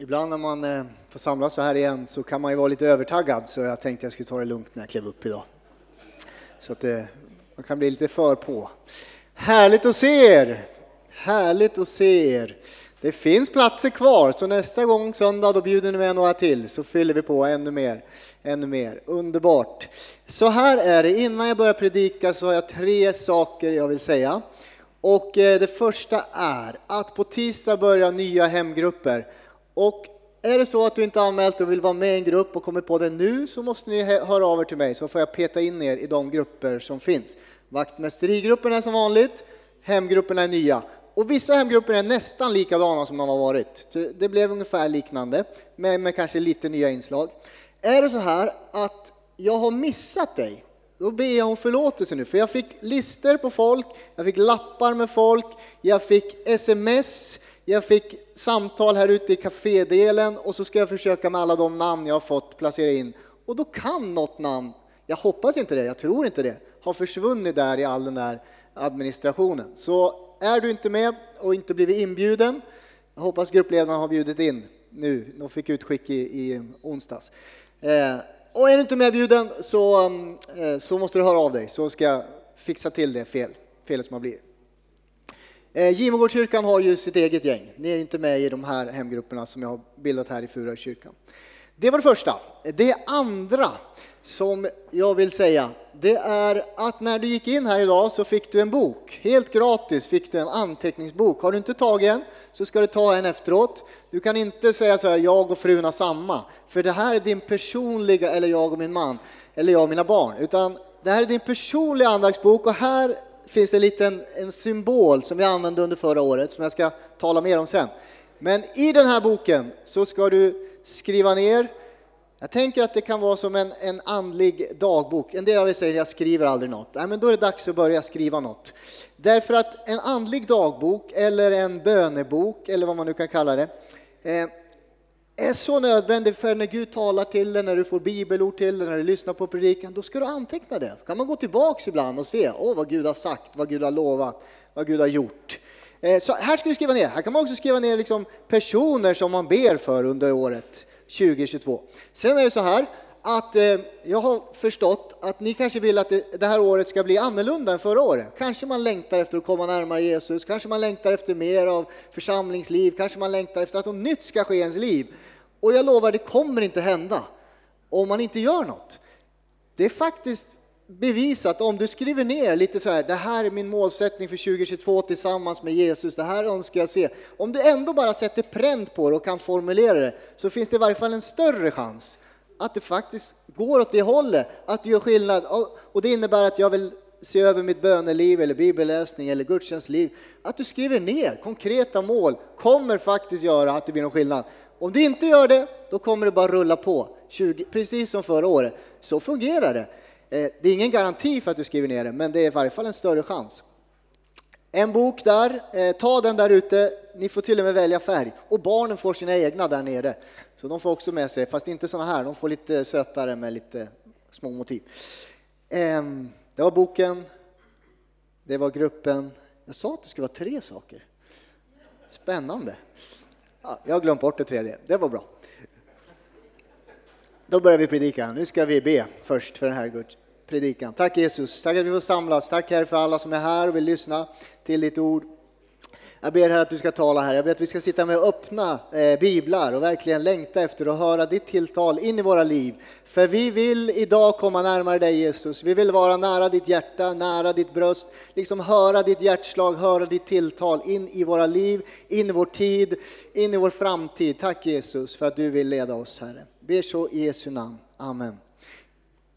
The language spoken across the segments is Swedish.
Ibland när man eh, får samlas så här igen så kan man ju vara lite övertaggad så jag tänkte jag skulle ta det lugnt när jag klev upp idag. Så att det, man kan bli lite för på. Härligt att se er! Härligt att se er! Det finns platser kvar, så nästa gång söndag då bjuder ni med några till så fyller vi på ännu mer. Ännu mer. Underbart! Så här är det, innan jag börjar predika så har jag tre saker jag vill säga. Och eh, det första är att på tisdag börjar nya hemgrupper. Och är det så att du inte anmält och vill vara med i en grupp och kommer på det nu så måste ni höra av er till mig så får jag peta in er i de grupper som finns. Vaktmästerigruppen är som vanligt, hemgrupperna är nya. Och vissa hemgrupper är nästan likadana som de har varit. Det blev ungefär liknande, men med kanske lite nya inslag. Är det så här att jag har missat dig, då ber jag om förlåtelse nu, för jag fick lister på folk, jag fick lappar med folk, jag fick sms, jag fick samtal här ute i kafédelen och så ska jag försöka med alla de namn jag har fått placera in. Och då kan något namn, jag hoppas inte det, jag tror inte det, ha försvunnit där i all den där administrationen. Så är du inte med och inte blivit inbjuden, jag hoppas gruppledarna har bjudit in nu, de fick utskick i, i onsdags. Eh, och är du inte medbjuden så, mm, eh, så måste du höra av dig så ska jag fixa till det fel, felet som har blivit. Eh, Gimogårdskyrkan har ju sitt eget gäng. Ni är inte med i de här hemgrupperna som jag har bildat här i Furakyrkan. Det var det första. Det andra som jag vill säga, det är att när du gick in här idag så fick du en bok. Helt gratis fick du en anteckningsbok. Har du inte tagit en så ska du ta en efteråt. Du kan inte säga så här, jag och frun har samma, för det här är din personliga, eller jag och min man, eller jag och mina barn, utan det här är din personliga andaktsbok och här finns en liten en symbol som vi använde under förra året som jag ska tala mer om sen. Men i den här boken så ska du skriva ner jag tänker att det kan vara som en, en andlig dagbok. En del av er säger jag skriver aldrig något. Nej, men då är det dags att börja skriva något. Därför att en andlig dagbok eller en bönebok eller vad man nu kan kalla det eh, är så nödvändig för när Gud talar till dig, när du får bibelord till dig, när du lyssnar på predikan, då ska du anteckna det. kan man gå tillbaks ibland och se åh vad Gud har sagt, vad Gud har lovat, vad Gud har gjort. Eh, så här ska du skriva ner. Här kan man också skriva ner liksom personer som man ber för under året 2022. Sen är det så här att eh, jag har förstått att ni kanske vill att det, det, här året ska bli annorlunda än förra året. Kanske man längtar efter att komma närmare Jesus, kanske man längtar efter mer av församlingsliv, kanske man längtar efter att något nytt ska ske i ens liv. Och jag lovar, det kommer inte hända om man inte gör något. Det är faktiskt bevisat om du skriver ner lite så här, det här är min målsättning för 2022 tillsammans med Jesus, det här önskar jag se. Om du ändå bara sätter pränt på det och kan formulera det så finns det i varje fall en större chans att det faktiskt går åt det hållet, att du gör skillnad. Och det innebär att jag vill se över mitt böneliv eller bibelläsning eller gudstjänstliv. Att du skriver ner konkreta mål kommer faktiskt göra att det blir någon skillnad. Om du inte gör det, då kommer det bara rulla på, 20, precis som förra året. Så fungerar det. Eh, det är ingen garanti för att du skriver ner det, men det är i varje fall en större chans. En bok där, eh, ta den där ute, ni får till och med välja färg. Och barnen får sina egna där nere, så de får också med sig, fast inte såna här, de får lite sötare med lite små motiv. Ehm, det var boken, det var gruppen. Jag sa att det skulle vara tre saker. Spännande. Ja, jag har glömt bort det tredje, det var bra. Då börjar vi predika. Nu ska vi be först för den här predikan. Tack Jesus, tack att vi får samlas. Tack Herre för alla som är här och vill lyssna till ditt ord. Jag ber här att du ska tala här. Jag ber att vi ska sitta med öppna eh, biblar och verkligen längta efter att höra ditt tilltal in i våra liv. För vi vill idag komma närmare dig Jesus. Vi vill vara nära ditt hjärta, nära ditt bröst, liksom höra ditt hjärtslag, höra ditt tilltal in i våra liv, in i vår tid, in i vår framtid. Tack Jesus för att du vill leda oss Herre. Ber så i Jesu namn. Amen.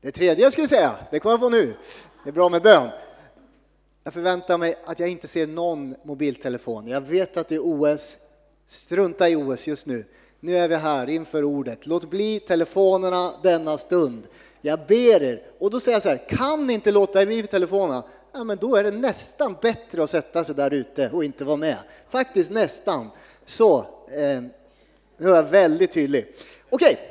Det tredje jag skulle säga, det kommer jag på nu. Det är bra med bön. Jag förväntar mig att jag inte ser någon mobiltelefon. Jag vet att det är OS. Strunta i OS just nu. Nu är vi här inför ordet. Låt bli telefonerna denna stund. Jag ber er. Och då säger jag så här, kan ni inte låta bli telefonerna? Ja, men då är det nästan bättre att sätta sig där ute och inte vara med. Faktiskt nästan. Så, eh, nu är jag väldigt tydlig. Okej,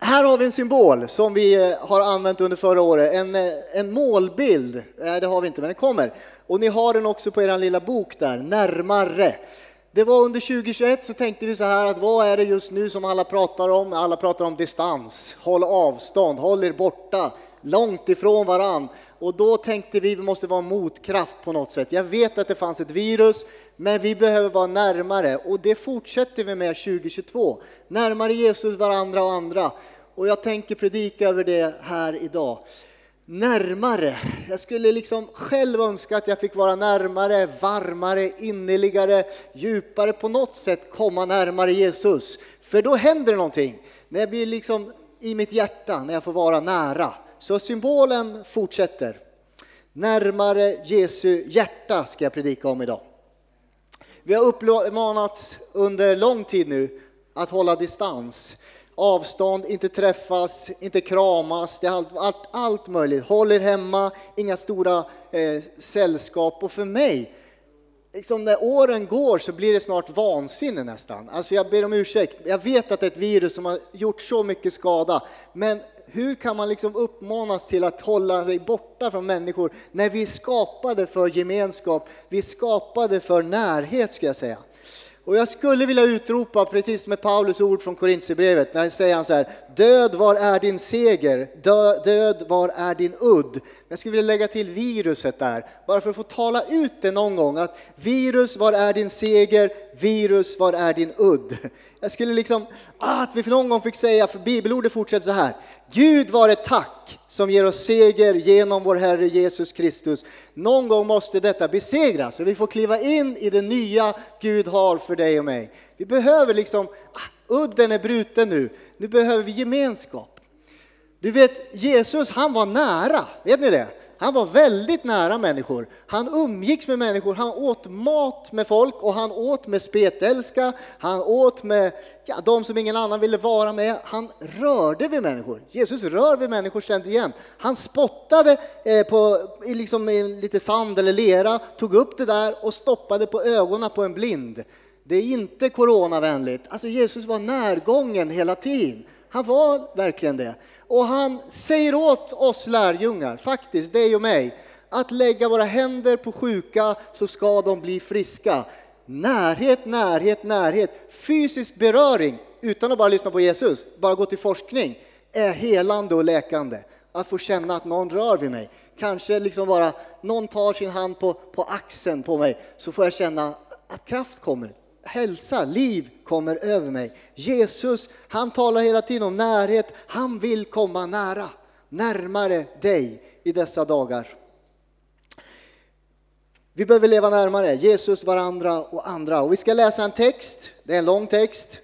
här har vi en symbol som vi eh, har använt under förra året, en, eh, en målbild. Nej, det har vi inte, men den kommer. Och ni har den också på er lilla bok där, närmare. Det var under 2021 så tänkte vi så här att vad är det just nu som alla pratar om? Alla pratar om distans, håll avstånd, håll er borta, långt ifrån varann. Och då tänkte vi att vi måste vara motkraft på något sätt. Jag vet att det fanns ett virus, men vi behöver vara närmare och det fortsätter vi med 2022. Närmare Jesus, varandra och andra. Och jag tänker predika över det här idag närmare. Jag skulle liksom själv önska att jag fick vara närmare, varmare, innerligare, djupare, på något sätt komma närmare Jesus. För då händer det någonting. När jag blir liksom i mitt hjärta, när jag får vara nära. Så symbolen fortsätter. Närmare Jesu hjärta ska jag predika om idag. Vi har uppmanats under lång tid nu att hålla distans avstånd, inte träffas, inte kramas, det är allt, allt, allt möjligt. Håll er hemma, inga stora eh, sällskap. Och för mig, liksom när åren går så blir det snart vansinne nästan. Alltså jag ber om ursäkt, jag vet att det är ett virus som har gjort så mycket skada, men hur kan man liksom uppmanas till att hålla sig borta från människor när vi är skapade för gemenskap, vi är skapade för närhet ska jag säga. Och jag skulle vilja utropa, precis med Paulus ord från Korintierbrevet, när han säger han så här, död var är din seger, död, död var är din udd. Jag skulle vilja lägga till viruset där, bara för att få tala ut det någon gång, att virus, var är din seger, virus, var är din udd. Jag skulle liksom, ah, att vi för någon gång fick säga, för bibelordet fortsätter så här, Gud var ett tack som ger oss seger genom vår Herre Jesus Kristus. Någon gång måste detta besegras och vi får kliva in i det nya Gud har för dig och mig. Vi behöver liksom, ah, udden är bruten nu, nu behöver vi gemenskap. Du vet, Jesus han var nära, vet ni det? Han var väldigt nära människor. Han umgicks med människor, han åt mat med folk och han åt med spetälska, han åt med ja, de som ingen annan ville vara med. Han rörde vid människor. Jesus rör vid människor ständigt igen. Han spottade eh, på, i liksom, i lite sand eller lera, tog upp det där och stoppade på ögonen på en blind. Det är inte coronavänligt. Alltså Jesus var närgången hela tiden. Han var verkligen det. Och han säger åt oss lärjungar, faktiskt dig och mig, att lägga våra händer på sjuka så ska de bli friska. Närhet, närhet, närhet. Fysisk beröring, utan att bara lyssna på Jesus, bara gå till forskning, är helande och läkande. Att få känna att någon rör vid mig. Kanske liksom bara någon tar sin hand på, på axeln på mig, så får jag känna att kraft kommer hälsa, liv kommer över mig. Jesus, han talar hela tiden om närhet. Han vill komma nära, närmare dig i dessa dagar. Vi behöver leva närmare Jesus, varandra och andra. Och vi ska läsa en text, det är en lång text.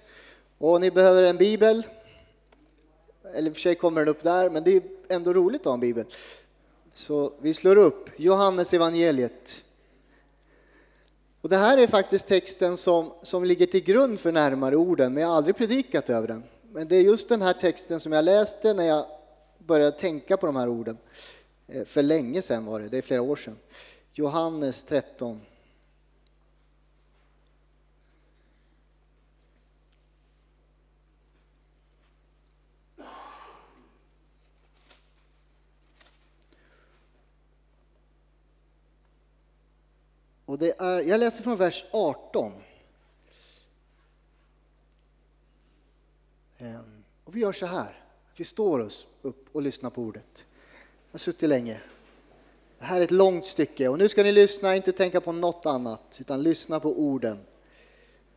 Och ni behöver en bibel. Eller i och för sig kommer den upp där, men det är ändå roligt att ha en bibel. Så vi slår upp Johannes evangeliet och det här är faktiskt texten som, som ligger till grund för närmare orden, men jag har aldrig predikat över den. Men det är just den här texten som jag läste när jag började tänka på de här orden. Eh, för länge sedan var det, det är flera år sedan. Johannes 13. Och det är, jag läser från vers 18. Ehm, och vi gör så här, vi står oss upp och lyssnar på ordet. Jag har suttit länge. Det här är ett långt stycke och nu ska ni lyssna, inte tänka på något annat, utan lyssna på orden.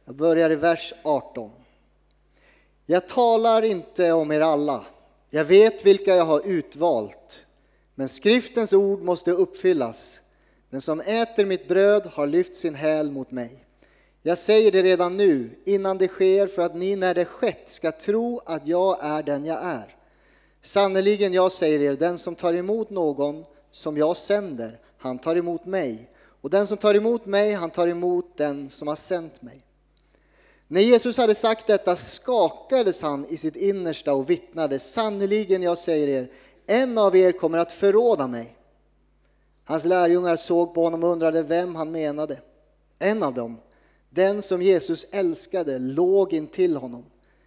Jag börjar i vers 18. Jag talar inte om er alla. Jag vet vilka jag har utvalt, men skriftens ord måste uppfyllas. Den som äter mitt bröd har lyft sin häl mot mig. Jag säger det redan nu, innan det sker, för att ni när det skett ska tro att jag är den jag är. Sannerligen, jag säger er, den som tar emot någon som jag sänder, han tar emot mig. Och den som tar emot mig, han tar emot den som har sänt mig. När Jesus hade sagt detta skakades han i sitt innersta och vittnade, sannerligen, jag säger er, en av er kommer att förråda mig. Hans lärjungar såg på honom och undrade vem han menade. En av dem, den som Jesus älskade, låg intill honom.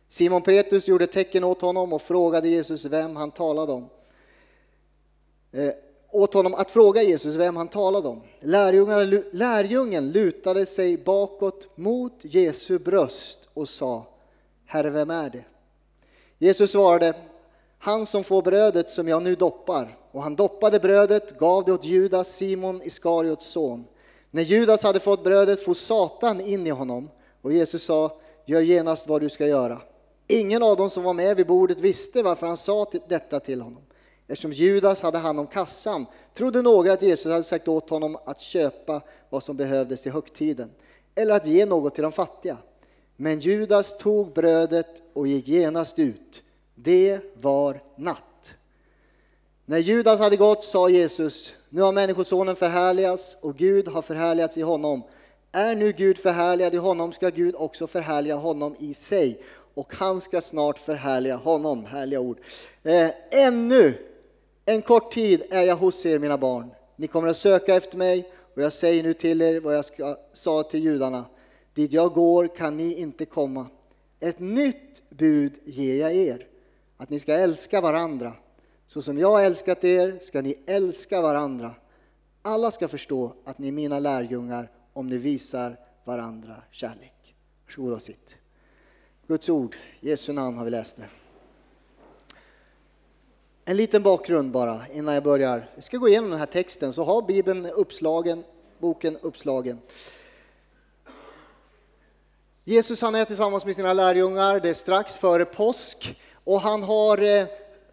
Simon Petrus gjorde tecken åt honom och frågade Jesus vem han talade om. Eh, åt honom att fråga Jesus vem han talade om. Lärjungarna, lärjungen lutade sig bakåt mot Jesu bröst och sa Herre, vem är det? Jesus svarade Han som får brödet som jag nu doppar. Och han doppade brödet, gav det åt Judas, Simon Iskariots son. När Judas hade fått brödet for Satan in i honom och Jesus sa Gör genast vad du ska göra. Ingen av dem som var med vid bordet visste varför han sa detta till honom. Eftersom Judas hade hand om kassan trodde några att Jesus hade sagt åt honom att köpa vad som behövdes till högtiden eller att ge något till de fattiga. Men Judas tog brödet och gick genast ut. Det var natt. När Judas hade gått sa Jesus, nu har Människosonen förhärligats och Gud har förhärligats i honom. Är nu Gud förhärligad i honom ska Gud också förhärliga honom i sig och han ska snart förhärliga honom. Härliga ord. Eh, ännu en kort tid är jag hos er, mina barn. Ni kommer att söka efter mig och jag säger nu till er vad jag ska, sa till judarna. Dit jag går kan ni inte komma. Ett nytt bud ger jag er, att ni ska älska varandra. Så som jag har älskat er ska ni älska varandra. Alla ska förstå att ni är mina lärjungar om ni visar varandra kärlek. Varsågod och sitt. Guds ord, Jesu namn har vi läst det. En liten bakgrund bara innan jag börjar. Jag ska gå igenom den här texten så har Bibeln uppslagen, boken uppslagen. Jesus han är tillsammans med sina lärjungar, det är strax före påsk och han har eh,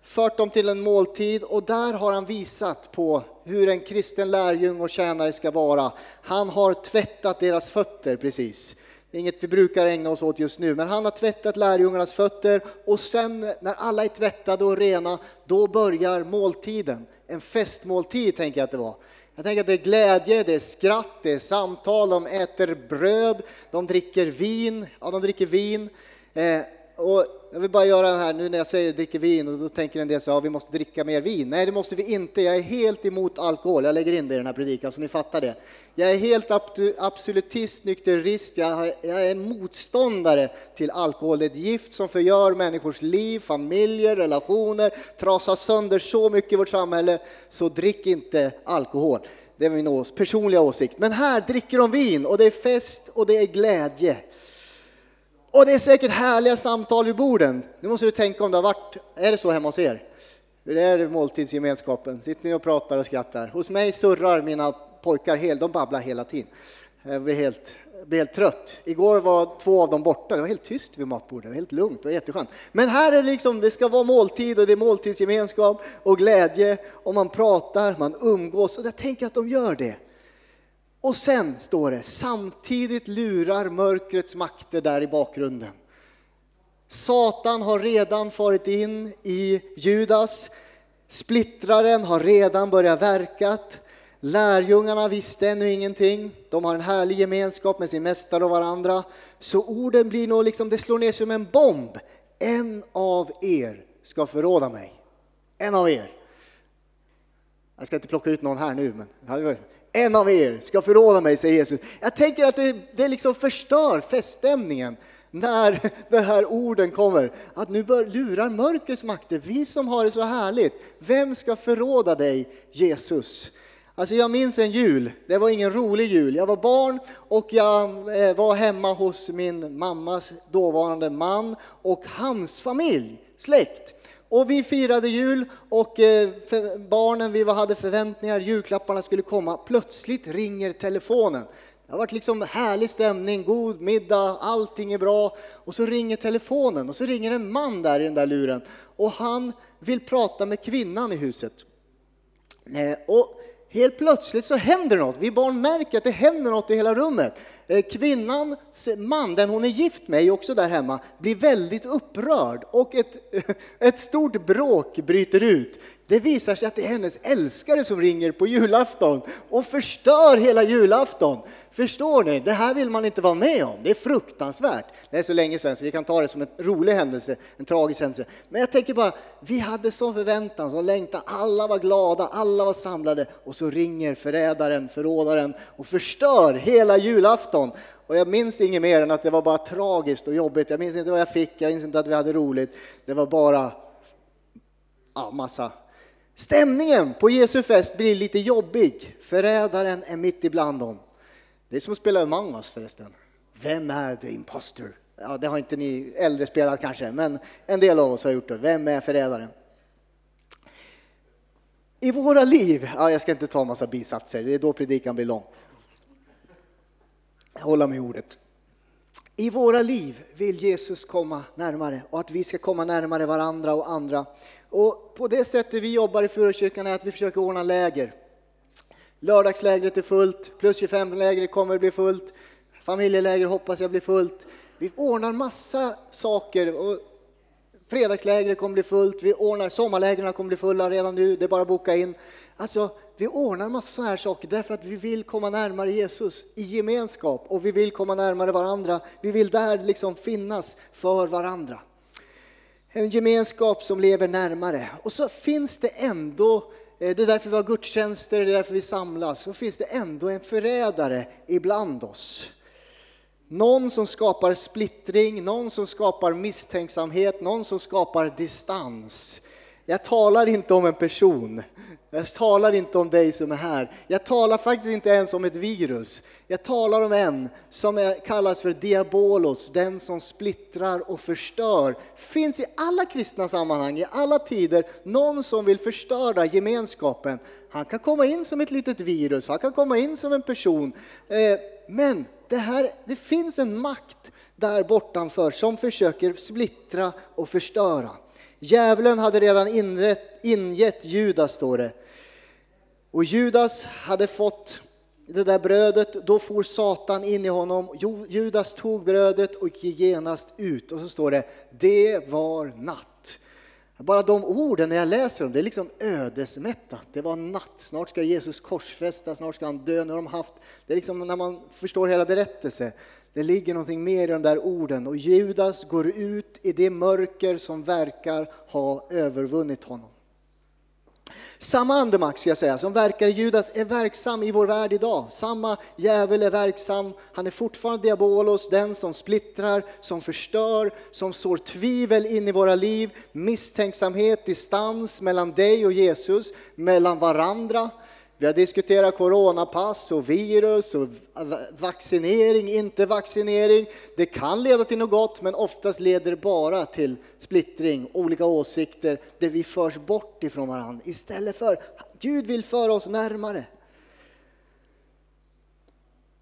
fört dem till en måltid och där har han visat på hur en kristen lärjung och tjänare ska vara. Han har tvättat deras fötter precis. Det är inget vi brukar ägna oss åt just nu, men han har tvättat lärjungarnas fötter och sen när alla är tvättade och rena, då börjar måltiden. En festmåltid tänker jag att det var. Jag tänker att det är glädje, det är skratt, det är samtal, de äter bröd, de dricker vin, ja de dricker vin. Eh, och jag vill bara göra det här nu när jag säger dricker vin och då tänker en del så ja, vi måste dricka mer vin. Nej, det måste vi inte. Jag är helt emot alkohol. Jag lägger in det i den här predikan så ni fattar det. Jag är helt absolutist, nykterist. Jag, jag är motståndare till alkohol. Det är ett gift som förgör människors liv, familjer, relationer, trasar sönder så mycket i vårt samhälle. Så drick inte alkohol. Det är min personliga åsikt. Men här dricker de vin och det är fest och det är glädje. Och det är säkert härliga samtal vid borden. Nu måste du tänka om det har varit, är det så hemma hos er? Hur är det måltidsgemenskapen? Sitter ni och pratar och skrattar? Hos mig surrar mina pojkar helt, de babblar hela tiden. Jag blir helt, blir helt trött. Igår var två av dem borta, det var helt tyst vid matbordet, det var helt lugnt och jätteskönt. Men här är det liksom, det ska vara måltid och det är måltidsgemenskap och glädje och man pratar, man umgås och jag tänker att de gör det. Och sen står det, samtidigt lurar mörkrets makter där i bakgrunden. Satan har redan farit in i Judas, splittraren har redan börjat verkat. Lärjungarna visste ännu ingenting. De har en härlig gemenskap med sin mästare och varandra. Så orden blir nog liksom, det slår ner som en bomb. En av er ska förråda mig. En av er. Jag ska inte plocka ut någon här nu, men en av er ska förråda mig, säger Jesus. Jag tänker att det, det liksom förstör feststämningen när de här orden kommer. Att nu bör, lurar mörkrets makter, vi som har det så härligt. Vem ska förråda dig, Jesus? Alltså jag minns en jul, det var ingen rolig jul. Jag var barn och jag eh, var hemma hos min mammas dåvarande man och hans familj, släkt. Och vi firade jul och eh, barnen vi hade förväntningar, julklapparna skulle komma. Plötsligt ringer telefonen. Det har varit liksom härlig stämning, god middag, allting är bra. Och så ringer telefonen och så ringer en man där i den där luren. Och han vill prata med kvinnan i huset. Eh, och helt plötsligt så händer något. Vi barn märker att det händer något i hela rummet. Eh, Kvinnans man, den hon är gift med, är också där hemma, blir väldigt upprörd och ett, ett stort bråk bryter ut. Det visar sig att det är hennes älskare som ringer på julafton och förstör hela julafton. Förstår ni? Det här vill man inte vara med om. Det är fruktansvärt. Det är så länge sedan så vi kan ta det som en rolig händelse, en tragisk händelse. Men jag tänker bara, vi hade sån förväntan, sån längtan. Alla var glada, alla var samlade och så ringer förrädaren, förrådaren och förstör hela julafton. Och jag minns inget mer än att det var bara tragiskt och jobbigt. Jag minns inte vad jag fick, jag minns inte att vi hade roligt. Det var bara ja, massa Stämningen på Jesu fest blir lite jobbig. Förrädaren är mitt ibland dem. Det är som att spela Among us förresten. Vem är the imposter? Ja, det har inte ni äldre spelat kanske, men en del av oss har gjort det. Vem är förrädaren? I våra liv, ja, jag ska inte ta massa bisatser, det är då predikan blir lång. Hålla mig i ordet. I våra liv vill Jesus komma närmare och att vi ska komma närmare varandra och andra. Och på det sättet vi jobbar i Furukyrkan är att vi försöker ordna läger. Lördagslägret är fullt, plus 25-lägret kommer att bli fullt, familjeläger hoppas jag blir fullt. Vi ordnar massa saker. Och fredagslägret kommer bli fullt, vi ordnar sommarlägren kommer bli fulla redan nu, det är bara att boka in. Alltså, vi ordnar massa sådana här saker därför att vi vill komma närmare Jesus i gemenskap och vi vill komma närmare varandra. Vi vill där liksom finnas för varandra. En gemenskap som lever närmare. Och så finns det ändå, eh, det är därför vi har gudstjänster, det är därför vi samlas, så finns det ändå en förrädare ibland oss. Någon som skapar splittring, någon som skapar misstänksamhet, någon som skapar distans. Jag talar inte om en person. Jag talar inte om dig som är här. Jag talar faktiskt inte ens om ett virus. Jag talar om en som är, kallas för diabolos, den som splittrar och förstör. Finns i alla kristna sammanhang, i alla tider, någon som vill förstöra gemenskapen. Han kan komma in som ett litet virus, han kan komma in som en person. Eh, men det, här, det finns en makt där bortanför som försöker splittra och förstöra. Djävulen hade redan inrätt, ingett Judas, står det. Och Judas hade fått det där brödet, då for Satan in i honom. Judas tog brödet och gick genast ut. Och så står det, det var natt. Bara de orden när jag läser dem, det är liksom ödesmättat. Det var natt, snart ska Jesus korsfästas, snart ska han dö. Nu har de haft, det är liksom när man förstår hela berättelsen. Det ligger någonting mer i de där orden och Judas går ut i det mörker som verkar ha övervunnit honom. Samma andemakt ska jag säga, som verkar i Judas är verksam i vår värld idag. Samma djävul är verksam, han är fortfarande diabolos, den som splittrar, som förstör, som sår tvivel in i våra liv, misstänksamhet, distans mellan dig och Jesus, mellan varandra. Vi har diskuterat coronapass och virus och vaccinering, inte vaccinering. Det kan leda till något gott, men oftast leder det bara till splittring, olika åsikter, där vi förs bort ifrån varandra. Istället för Gud vill föra oss närmare.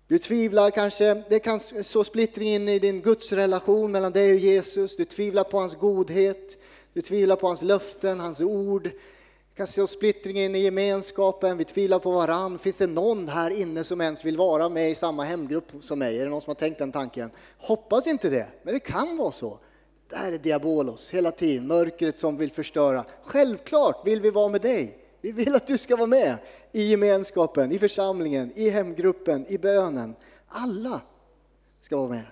Du tvivlar kanske, det kan så splittring in i din gudsrelation mellan dig och Jesus. Du tvivlar på hans godhet, du tvivlar på hans löften, hans ord kan se splittringen i gemenskapen, vi tvivlar på varann. Finns det någon här inne som ens vill vara med i samma hemgrupp som mig? Är det någon som har tänkt den tanken? Hoppas inte det, men det kan vara så. Det här är diabolos hela tiden, mörkret som vill förstöra. Självklart vill vi vara med dig. Vi vill att du ska vara med i gemenskapen, i församlingen, i hemgruppen, i bönen. Alla ska vara med.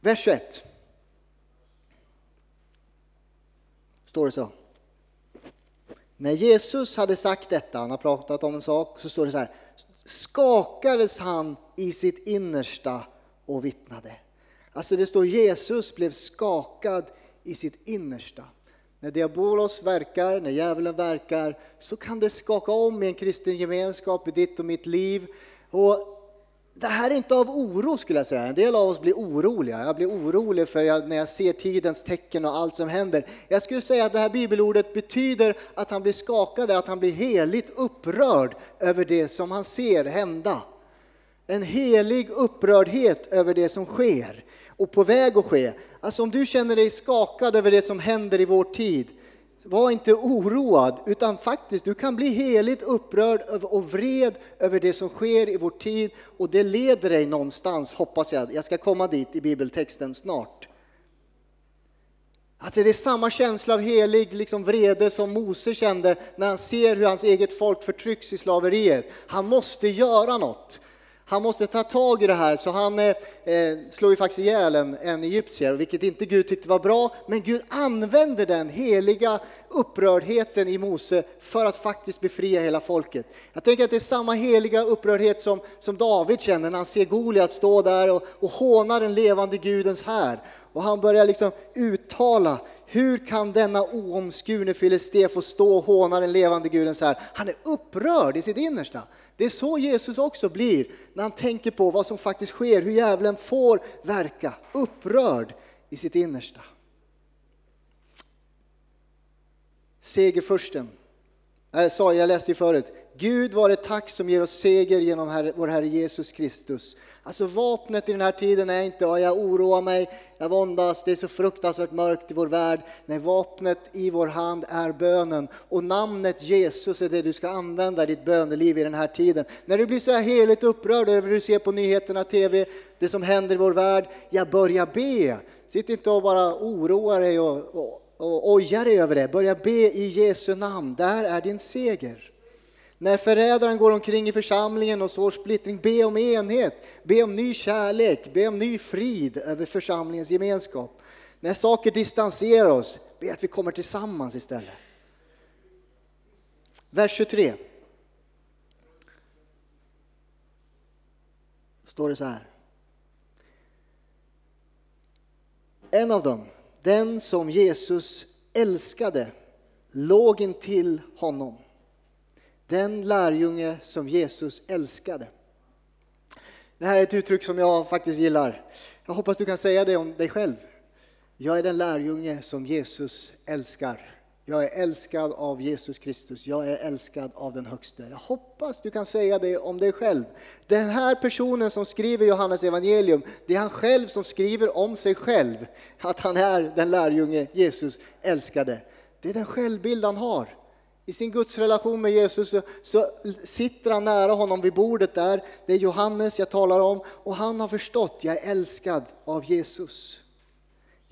Vers 21. Står det så. När Jesus hade sagt detta, han har pratat om en sak, så står det så här. Skakades han i sitt innersta och vittnade. Alltså det står Jesus blev skakad i sitt innersta. När diabolos verkar, när djävulen verkar, så kan det skaka om i en kristen gemenskap, i ditt och mitt liv. Och det här är inte av oro skulle jag säga. En del av oss blir oroliga. Jag blir orolig för jag, när jag ser tidens tecken och allt som händer. Jag skulle säga att det här bibelordet betyder att han blir skakad, att han blir heligt upprörd över det som han ser hända. En helig upprördhet över det som sker och på väg att ske. Alltså om du känner dig skakad över det som händer i vår tid, var inte oroad, utan faktiskt, du kan bli heligt upprörd och vred över det som sker i vår tid och det leder dig någonstans, hoppas jag. Jag ska komma dit i bibeltexten snart. Alltså det är samma känsla av helig liksom vrede som Mose kände när han ser hur hans eget folk förtrycks i slaveriet. Han måste göra något. Han måste ta tag i det här, så han eh, eh, slår ju faktiskt ihjäl en, en egyptier, vilket inte Gud tyckte var bra. Men Gud använder den heliga upprördheten i Mose för att faktiskt befria hela folket. Jag tänker att det är samma heliga upprördhet som, som David känner när han ser Goliat stå där och, och håna den levande Gudens här. Och han börjar liksom uttala hur kan denna oomskurne filisté få stå och håna den levande guden så här? Han är upprörd i sitt innersta. Det är så Jesus också blir när han tänker på vad som faktiskt sker, hur djävulen får verka. Upprörd i sitt innersta. Segerfursten. Jag, sa, jag läste ju förut, Gud var ett tack som ger oss seger genom herre, vår Herre Jesus Kristus. Alltså vapnet i den här tiden är inte ja, jag oroar mig, jag våndas, det är så fruktansvärt mörkt i vår värld. Nej, vapnet i vår hand är bönen och namnet Jesus är det du ska använda i ditt böneliv i den här tiden. När du blir så här heligt upprörd över hur du ser på nyheterna, TV, det som händer i vår värld, jag börjar be. Sitt inte och bara oroa dig och, och, och oja dig över det. Börja be i Jesu namn, där är din seger. När förrädaren går omkring i församlingen och sår splittring, be om enhet, be om ny kärlek, be om ny frid över församlingens gemenskap. När saker distanserar oss, be att vi kommer tillsammans istället. Vers 23. Står det så här. En av dem, den som Jesus älskade, låg intill honom den lärjunge som Jesus älskade. Det här är ett uttryck som jag faktiskt gillar. Jag hoppas du kan säga det om dig själv. Jag är den lärjunge som Jesus älskar. Jag är älskad av Jesus Kristus. Jag är älskad av den högste. Jag hoppas du kan säga det om dig själv. Den här personen som skriver Johannes evangelium, det är han själv som skriver om sig själv. Att han är den lärjunge Jesus älskade. Det är den självbild han har. I sin gudsrelation med Jesus så, så, sitter han nära honom vid bordet där. Det är Johannes jag talar om och han har förstått, jag är älskad av Jesus.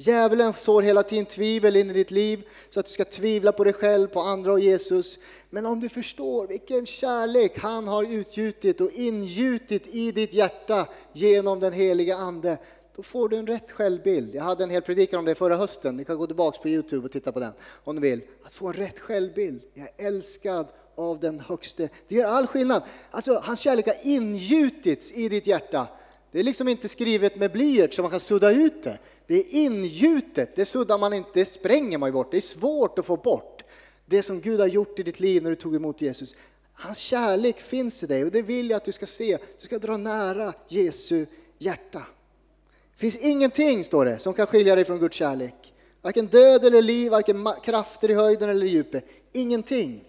Djävulen sår hela tiden tvivel in i ditt liv så att du ska tvivla på dig själv, på andra och Jesus. Men om du förstår vilken kärlek han har utgjutit och ingjutit i ditt hjärta genom den heliga Ande, då får du en rätt självbild. Jag hade en hel predikan om det förra hösten, ni kan gå tillbaka på Youtube och titta på den om ni vill. Att få en rätt självbild. Jag är älskad av den högste. Det gör all skillnad. Alltså, hans kärlek har ingjutits i ditt hjärta. Det är liksom inte skrivet med blyert så man kan sudda ut det. Det är ingjutet, det suddar man inte, det spränger man bort. Det är svårt att få bort. Det som Gud har gjort i ditt liv när du tog emot Jesus. Hans kärlek finns i dig och det vill jag att du ska se. Du ska dra nära Jesu hjärta. Det finns ingenting, står det, som kan skilja dig från Guds kärlek. Varken död eller liv, varken krafter i höjden eller i djupet. Ingenting.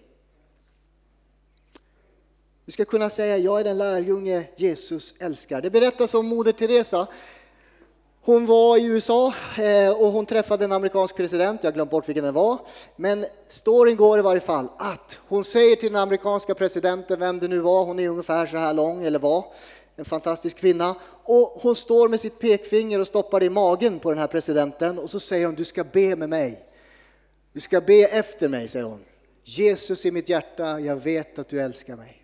Du ska kunna säga, jag är den lärjunge Jesus älskar. Det berättas om Moder Teresa. Hon var i USA eh, och hon träffade en amerikansk president, jag har glömt bort vilken det var. Men storyn går i varje fall att hon säger till den amerikanska presidenten, vem det nu var, hon är ungefär så här lång eller var, en fantastisk kvinna. Och hon står med sitt pekfinger och stoppar det i magen på den här presidenten och så säger hon, du ska be med mig. Du ska be efter mig, säger hon. Jesus i mitt hjärta, jag vet att du älskar mig.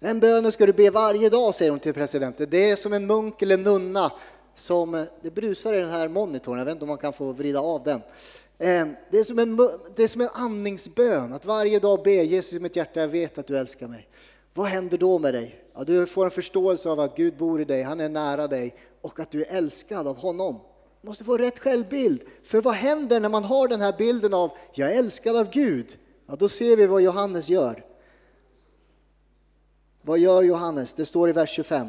Den bönen ska du be varje dag, säger hon till presidenten. Det är som en munk eller nunna som, eh, det brusar i den här monitorn, jag vet inte om man kan få vrida av den. Eh, det är, som en, det är som en andningsbön, att varje dag be Jesus i mitt hjärta, jag vet att du älskar mig. Vad händer då med dig? Ja, du får en förståelse av att Gud bor i dig, han är nära dig och att du är älskad av honom. Du måste få rätt självbild. För vad händer när man har den här bilden av jag är älskad av Gud? Ja, då ser vi vad Johannes gör. Vad gör Johannes? Det står i vers 25.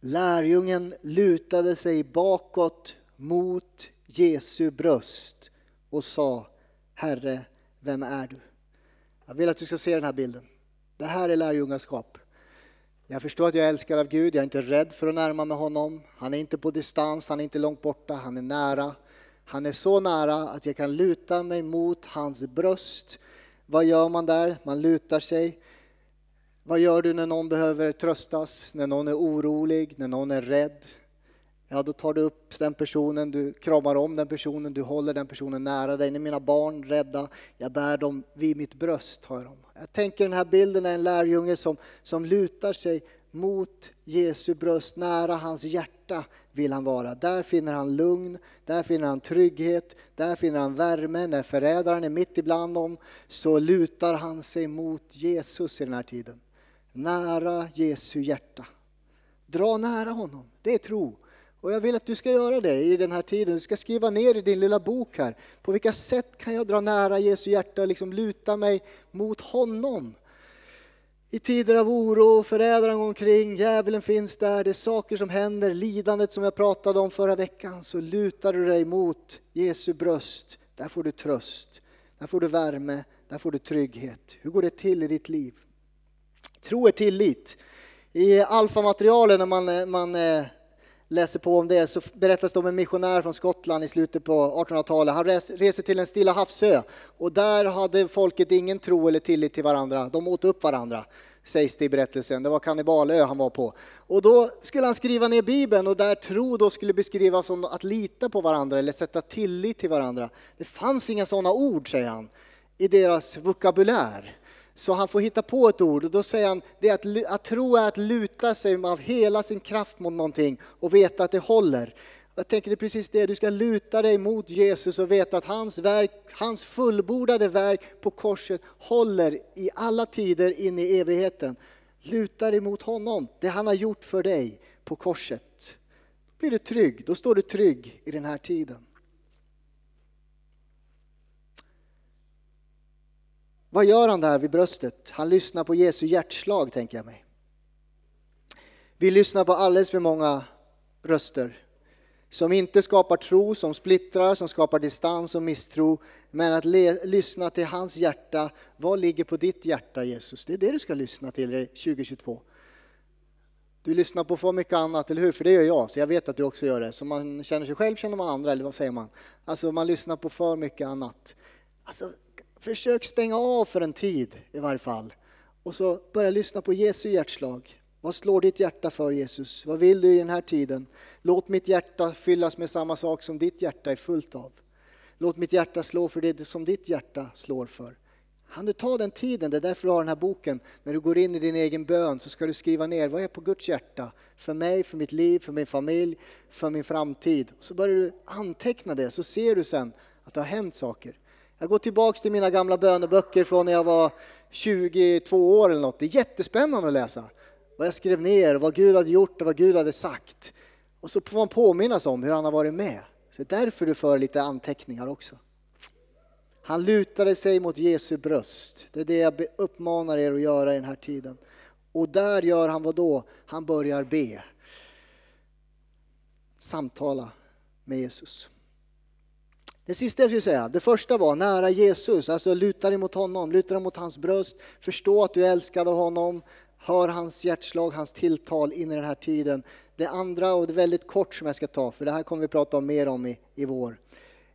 Lärjungen lutade sig bakåt mot Jesu bröst och sa Herre, vem är du? Jag vill att du ska se den här bilden. Det här är lärjungaskap. Jag förstår att jag är älskad av Gud, jag är inte rädd för att närma mig honom. Han är inte på distans, han är inte långt borta, han är nära. Han är så nära att jag kan luta mig mot hans bröst. Vad gör man där? Man lutar sig. Vad gör du när någon behöver tröstas, när någon är orolig, när någon är rädd? ja då tar du upp den personen, du kramar om den personen, du håller den personen nära dig. När mina barn rädda, jag bär dem vid mitt bröst. Har jag, dem. jag tänker den här bilden är en lärjunge som, som lutar sig mot Jesu bröst, nära hans hjärta vill han vara. Där finner han lugn, där finner han trygghet, där finner han värme. När förrädaren är mitt ibland dem så lutar han sig mot Jesus i den här tiden. Nära Jesu hjärta. Dra nära honom, det är tro. Och jag vill att du ska göra det i den här tiden. Du ska skriva ner i din lilla bok här. På vilka sätt kan jag dra nära Jesu hjärta och liksom luta mig mot honom? I tider av oro, förrädaren går omkring, djävulen finns där, det är saker som händer, lidandet som jag pratade om förra veckan, så lutar du dig mot Jesu bröst. Där får du tröst, där får du värme, där får du trygghet. Hur går det till i ditt liv? Tro är tillit. I alfamaterialen när man, eh, man eh, läser på om det så berättas det om en missionär från Skottland i slutet på 1800-talet. Han reser till en stilla havsö och där hade folket ingen tro eller tillit till varandra. De åt upp varandra sägs det i berättelsen. Det var kannibalö han var på. Och då skulle han skriva ner Bibeln och där tro då skulle beskrivas som att lita på varandra eller sätta tillit till varandra. Det fanns inga sådana ord, säger han, i deras vokabulär. Så han får hitta på ett ord och då säger han det att, att tro är att luta sig av hela sin kraft mot någonting och veta att det håller. Jag tänker det är precis det, du ska luta dig mot Jesus och veta att hans, verk, hans fullbordade verk på korset håller i alla tider in i evigheten. Luta dig mot honom, det han har gjort för dig på korset. Då blir du trygg, då står du trygg i den här tiden. Vad gör han där vid bröstet? Han lyssnar på Jesu hjärtslag, tänker jag mig. Vi lyssnar på alldeles för många röster som inte skapar tro, som splittrar, som skapar distans och misstro. Men att lyssna till hans hjärta. Vad ligger på ditt hjärta Jesus? Det är det du ska lyssna till 2022. Du lyssnar på för mycket annat, eller hur? För det gör jag, så jag vet att du också gör det. Så man känner sig själv känner man andra, eller vad säger man? Alltså man lyssnar på för mycket annat. Alltså, försök stänga av för en tid i varje fall. Och så börja lyssna på Jesu hjärtslag. Vad slår ditt hjärta för Jesus? Vad vill du i den här tiden? Låt mitt hjärta fyllas med samma sak som ditt hjärta är fullt av. Låt mitt hjärta slå för det som ditt hjärta slår för. Han du ta den tiden, det är därför du har den här boken. När du går in i din egen bön så ska du skriva ner vad är på Guds hjärta? För mig, för mitt liv, för min familj, för min framtid. Så börjar du anteckna det så ser du sen att det har hänt saker. Jag går tillbaks till mina gamla böneböcker från när jag var 22 år eller något. Det är jättespännande att läsa vad jag skrev ner, vad Gud hade gjort och vad Gud hade sagt. Och så får man påminnas om hur han har varit med. Så det är därför du för lite anteckningar också. Han lutade sig mot Jesu bröst. Det är det jag uppmanar er att göra i den här tiden. Och där gör han vad då? Han börjar be. Samtala med Jesus. Det sista jag skulle säga, det första var nära Jesus, alltså luta dig mot honom, luta dig mot hans bröst, förstå att du är älskad av honom, hör hans hjärtslag, hans tilltal in i den här tiden. Det andra, och det är väldigt kort som jag ska ta, för det här kommer vi prata om mer om i, i vår.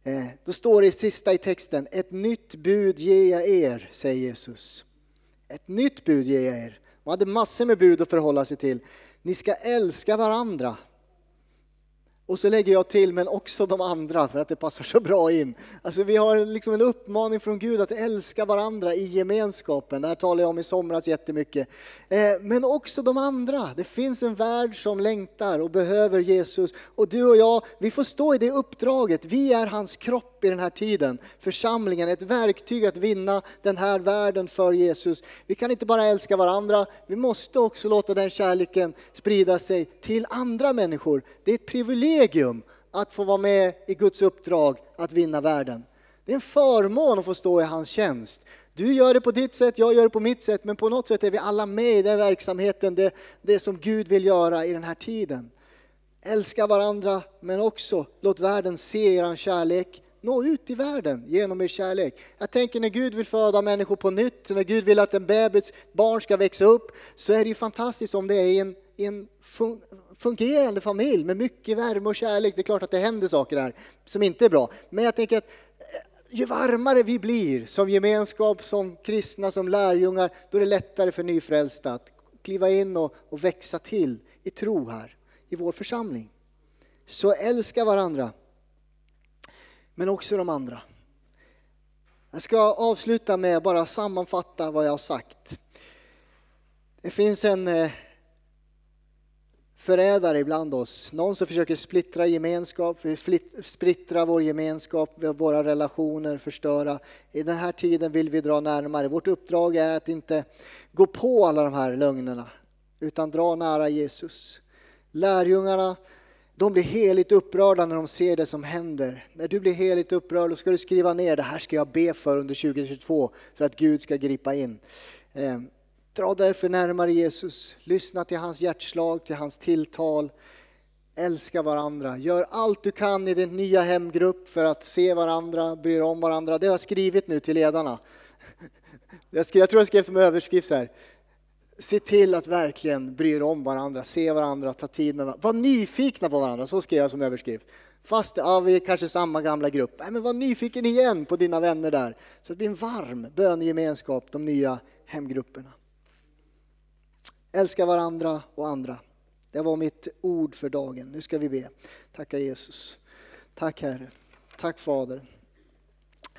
Eh, då står det sista i texten, ett nytt bud ger jag er, säger Jesus. Ett nytt bud ger jag er. Man hade massor med bud att förhålla sig till. Ni ska älska varandra och så lägger jag till, men också de andra, för att det passar så bra in. Alltså vi har liksom en uppmaning från Gud att älska varandra i gemenskapen. Det här talade jag om i somras jättemycket. Eh, men också de andra. Det finns en värld som längtar och behöver Jesus. Och du och jag, vi får stå i det uppdraget. Vi är hans kropp i den här tiden. Församlingen, ett verktyg att vinna den här världen för Jesus. Vi kan inte bara älska varandra, vi måste också låta den kärleken sprida sig till andra människor. Det är ett privilegium privilegium att få vara med i Guds uppdrag att vinna världen. Det är en förmån att få stå i hans tjänst. Du gör det på ditt sätt, jag gör det på mitt sätt, men på något sätt är vi alla med i den verksamheten, det, det som Gud vill göra i den här tiden. Älska varandra, men också låt världen se er kärlek. Nå ut i världen genom er kärlek. Jag tänker när Gud vill föda människor på nytt, när Gud vill att en bebis barn ska växa upp, så är det ju fantastiskt om det är i en, i en fungerande familj med mycket värme och kärlek. Det är klart att det händer saker här som inte är bra. Men jag tänker att eh, ju varmare vi blir som gemenskap, som kristna, som lärjungar, då är det lättare för nyfrälsta att kliva in och, och växa till i tro här i vår församling. Så älska varandra, men också de andra. Jag ska avsluta med att bara sammanfatta vad jag har sagt. Det finns en eh, förrädare ibland oss. Någon som försöker splittra gemenskap, splittra vår gemenskap, våra relationer, förstöra. I den här tiden vill vi dra närmare. Vårt uppdrag är att inte gå på alla de här lögnerna, utan dra nära Jesus. Lärjungarna de blir heligt upprörda när de ser det som händer. När du blir heligt upprörd, då ska du skriva ner det här ska jag be för under 2022 för att Gud ska gripa in. Eh, Dra därför närmare Jesus, lyssna till hans hjärtslag, till hans tilltal. Älska varandra, gör allt du kan i din nya hemgrupp för att se varandra, bry er om varandra. Det har jag skrivit nu till ledarna. Jag, skrev, jag tror jag skrev som överskrift här. Se till att verkligen bry er om varandra, se varandra, ta tid med varandra. Var nyfikna på varandra, så skrev jag som överskrift. Fast ja, vi är kanske samma gamla grupp. Nej, men var nyfiken igen på dina vänner där. Så det blir en varm bönegemenskap, de nya hemgrupperna. Älska varandra och andra. Det var mitt ord för dagen. Nu ska vi be. Tacka Jesus. Tack Herre. Tack Fader.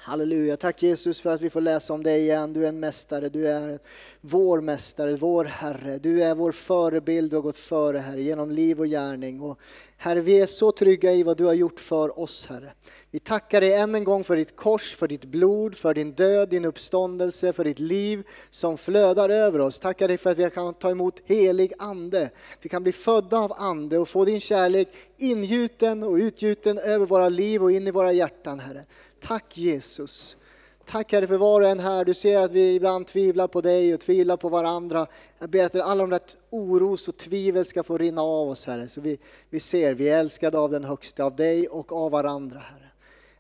Halleluja, tack Jesus för att vi får läsa om dig igen. Du är en mästare, du är vår mästare, vår Herre. Du är vår förebild, du har gått före Herre genom liv och gärning. Och Herre, vi är så trygga i vad du har gjort för oss Herre. Vi tackar dig än en gång för ditt kors, för ditt blod, för din död, din uppståndelse, för ditt liv som flödar över oss. Tackar dig för att vi kan ta emot helig Ande. Vi kan bli födda av Ande och få din kärlek ingjuten och utgjuten över våra liv och in i våra hjärtan Herre. Tack Jesus. Tack Herre för var och en här. Du ser att vi ibland tvivlar på dig och tvivlar på varandra. Jag ber att alla de där oros och tvivel ska få rinna av oss Herre. Så vi, vi ser, vi är älskade av den högsta, av dig och av varandra Herre.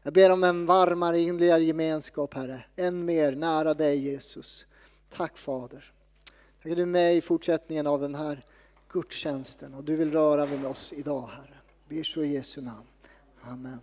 Jag ber om en varmare inligare gemenskap Herre. Än mer nära dig Jesus. Tack Fader. Tack att du är med i fortsättningen av den här gudstjänsten och du vill röra vid oss idag Herre. Ber så i Jesu namn. Amen.